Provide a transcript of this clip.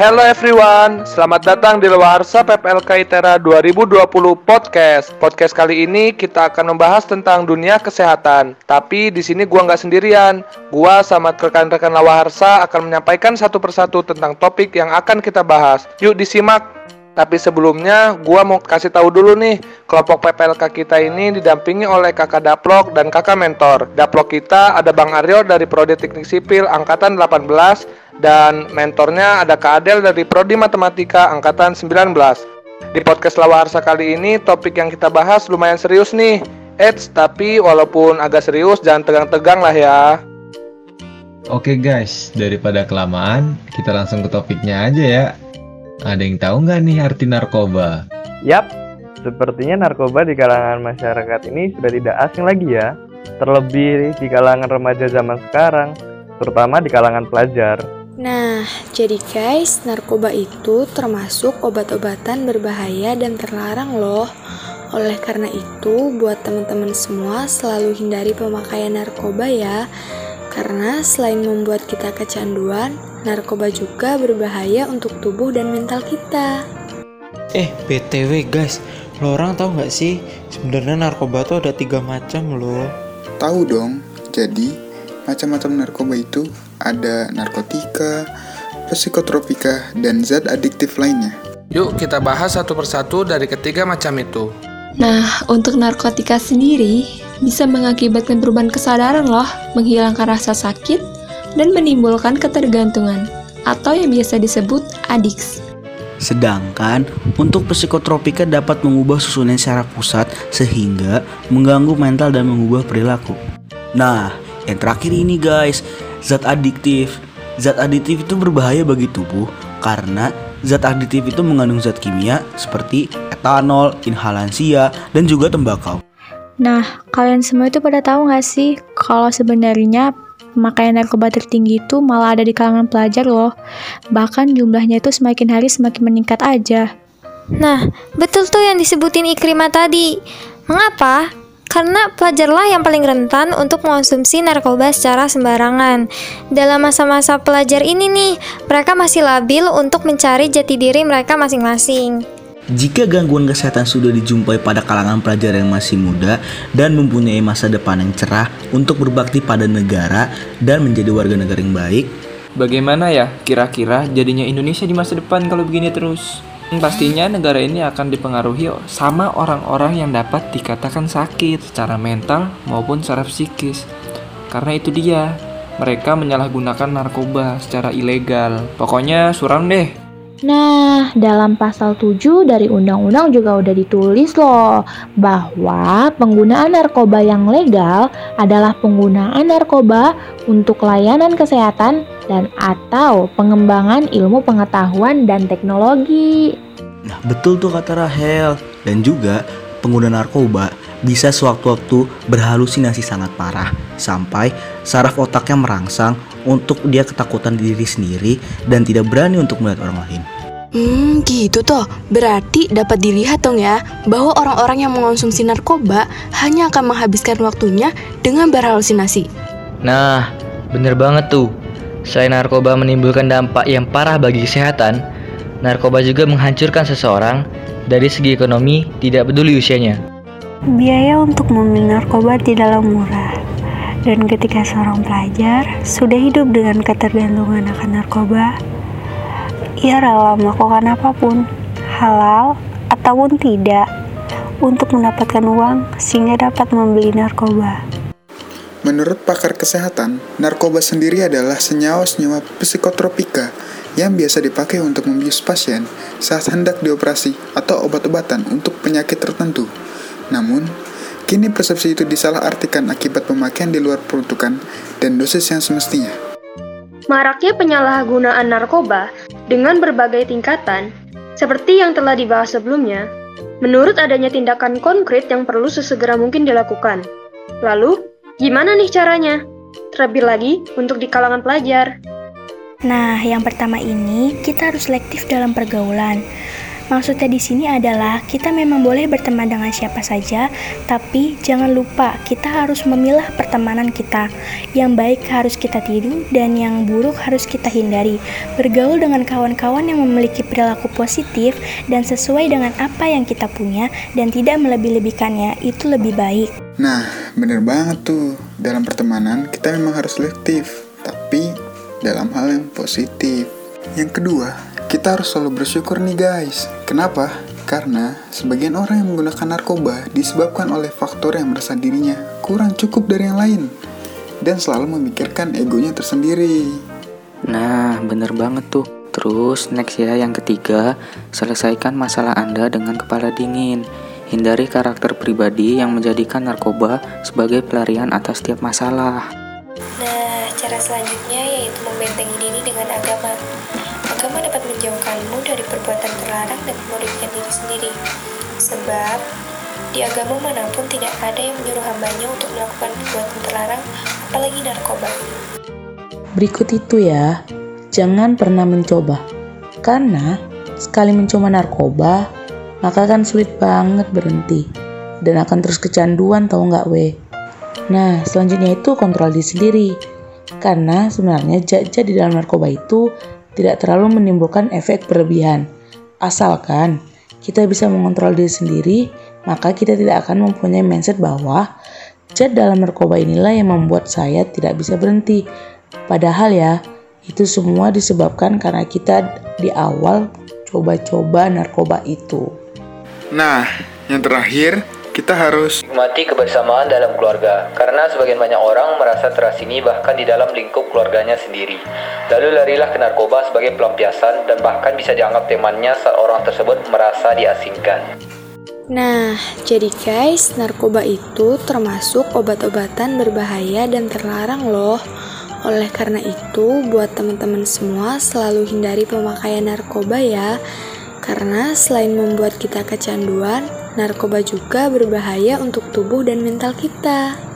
Hello everyone, selamat datang di Luarsa PPLK ITERA 2020 Podcast. Podcast kali ini kita akan membahas tentang dunia kesehatan. Tapi di sini gua nggak sendirian. Gua sama rekan-rekan Lawaharsa akan menyampaikan satu persatu tentang topik yang akan kita bahas. Yuk disimak. Tapi sebelumnya, gua mau kasih tahu dulu nih, kelompok PPLK kita ini didampingi oleh kakak Daplok dan kakak mentor. Daplok kita ada Bang Aryo dari Prodi Teknik Sipil Angkatan 18 dan mentornya ada Kak Adel dari Prodi Matematika Angkatan 19. Di podcast Lawarsa kali ini topik yang kita bahas lumayan serius nih. Eits, tapi walaupun agak serius jangan tegang-tegang lah ya. Oke guys, daripada kelamaan, kita langsung ke topiknya aja ya. Ada yang tahu nggak nih arti narkoba? Yap, sepertinya narkoba di kalangan masyarakat ini sudah tidak asing lagi ya. Terlebih di kalangan remaja zaman sekarang, terutama di kalangan pelajar. Nah, jadi guys, narkoba itu termasuk obat-obatan berbahaya dan terlarang loh. Oleh karena itu, buat teman-teman semua selalu hindari pemakaian narkoba ya. Karena selain membuat kita kecanduan, narkoba juga berbahaya untuk tubuh dan mental kita. Eh, BTW guys, lo orang tahu nggak sih sebenarnya narkoba tuh ada tiga macam loh. Tahu dong. Jadi, macam-macam narkoba itu ada narkotika, psikotropika, dan zat adiktif lainnya. Yuk kita bahas satu persatu dari ketiga macam itu. Nah, untuk narkotika sendiri bisa mengakibatkan perubahan kesadaran loh, menghilangkan rasa sakit, dan menimbulkan ketergantungan atau yang biasa disebut adiks. Sedangkan untuk psikotropika dapat mengubah susunan secara pusat sehingga mengganggu mental dan mengubah perilaku. Nah, yang terakhir ini guys, zat adiktif. Zat adiktif itu berbahaya bagi tubuh karena zat adiktif itu mengandung zat kimia seperti etanol, inhalansia, dan juga tembakau. Nah, kalian semua itu pada tahu nggak sih kalau sebenarnya pemakaian narkoba tertinggi itu malah ada di kalangan pelajar loh. Bahkan jumlahnya itu semakin hari semakin meningkat aja. Nah, betul tuh yang disebutin Ikrimah tadi. Mengapa? Karena pelajarlah yang paling rentan untuk mengonsumsi narkoba secara sembarangan. Dalam masa-masa pelajar ini nih, mereka masih labil untuk mencari jati diri mereka masing-masing. Jika gangguan kesehatan sudah dijumpai pada kalangan pelajar yang masih muda dan mempunyai masa depan yang cerah untuk berbakti pada negara dan menjadi warga negara yang baik, Bagaimana ya kira-kira jadinya Indonesia di masa depan kalau begini terus? Pastinya negara ini akan dipengaruhi sama orang-orang yang dapat dikatakan sakit secara mental maupun secara psikis. Karena itu dia, mereka menyalahgunakan narkoba secara ilegal. Pokoknya suram deh. Nah, dalam pasal 7 dari undang-undang juga udah ditulis loh bahwa penggunaan narkoba yang legal adalah penggunaan narkoba untuk layanan kesehatan dan atau pengembangan ilmu pengetahuan dan teknologi. Nah, betul tuh kata Rahel. Dan juga pengguna narkoba bisa sewaktu-waktu berhalusinasi sangat parah sampai saraf otaknya merangsang untuk dia ketakutan diri sendiri dan tidak berani untuk melihat orang lain. Hmm, gitu toh. Berarti dapat dilihat dong ya, bahwa orang-orang yang mengonsumsi narkoba hanya akan menghabiskan waktunya dengan berhalusinasi. Nah, bener banget tuh. Selain narkoba menimbulkan dampak yang parah bagi kesehatan, narkoba juga menghancurkan seseorang dari segi ekonomi tidak peduli usianya. Biaya untuk membeli narkoba tidaklah murah. Dan ketika seorang pelajar sudah hidup dengan ketergantungan akan narkoba, ia rela melakukan apa pun, halal ataupun tidak, untuk mendapatkan uang sehingga dapat membeli narkoba. Menurut pakar kesehatan, narkoba sendiri adalah senyawa-senyawa psikotropika yang biasa dipakai untuk membius pasien saat hendak dioperasi atau obat-obatan untuk penyakit tertentu. Namun, kini persepsi itu disalahartikan akibat pemakaian di luar peruntukan dan dosis yang semestinya. Maraknya penyalahgunaan narkoba dengan berbagai tingkatan, seperti yang telah dibahas sebelumnya, menurut adanya tindakan konkret yang perlu sesegera mungkin dilakukan. Lalu, gimana nih caranya? Terlebih lagi untuk di kalangan pelajar. Nah, yang pertama ini kita harus selektif dalam pergaulan. Maksudnya di sini adalah kita memang boleh berteman dengan siapa saja, tapi jangan lupa kita harus memilah pertemanan kita. Yang baik harus kita tiru dan yang buruk harus kita hindari. Bergaul dengan kawan-kawan yang memiliki perilaku positif dan sesuai dengan apa yang kita punya dan tidak melebih-lebihkannya itu lebih baik. Nah, bener banget tuh. Dalam pertemanan kita memang harus selektif, tapi dalam hal yang positif. Yang kedua, kita harus selalu bersyukur nih guys. Kenapa? Karena sebagian orang yang menggunakan narkoba disebabkan oleh faktor yang merasa dirinya kurang cukup dari yang lain dan selalu memikirkan egonya tersendiri. Nah, bener banget tuh. Terus next ya yang ketiga, selesaikan masalah Anda dengan kepala dingin. Hindari karakter pribadi yang menjadikan narkoba sebagai pelarian atas setiap masalah. Nah, cara selanjutnya yaitu membentengi diri dengan agama. Menjauhkanmu dari perbuatan terlarang dan merugikan diri sendiri. Sebab, di agama mana pun tidak ada yang menyuruh hambanya untuk melakukan perbuatan terlarang, apalagi narkoba. Berikut itu ya, jangan pernah mencoba. Karena sekali mencoba narkoba, maka akan sulit banget berhenti. Dan akan terus kecanduan tau nggak weh. Nah, selanjutnya itu kontrol diri sendiri. Karena sebenarnya zat-zat di dalam narkoba itu tidak terlalu menimbulkan efek berlebihan. Asalkan kita bisa mengontrol diri sendiri, maka kita tidak akan mempunyai mindset bahwa zat dalam narkoba inilah yang membuat saya tidak bisa berhenti. Padahal ya, itu semua disebabkan karena kita di awal coba-coba narkoba itu. Nah, yang terakhir, kita harus Mati kebersamaan dalam keluarga, karena sebagian banyak orang merasa terasini bahkan di dalam lingkup keluarganya sendiri. Lalu larilah ke narkoba sebagai pelampiasan dan bahkan bisa dianggap temannya saat orang tersebut merasa diasingkan. Nah, jadi guys, narkoba itu termasuk obat-obatan berbahaya dan terlarang loh. Oleh karena itu, buat teman-teman semua selalu hindari pemakaian narkoba ya. Karena selain membuat kita kecanduan, narkoba juga berbahaya untuk tubuh dan mental kita.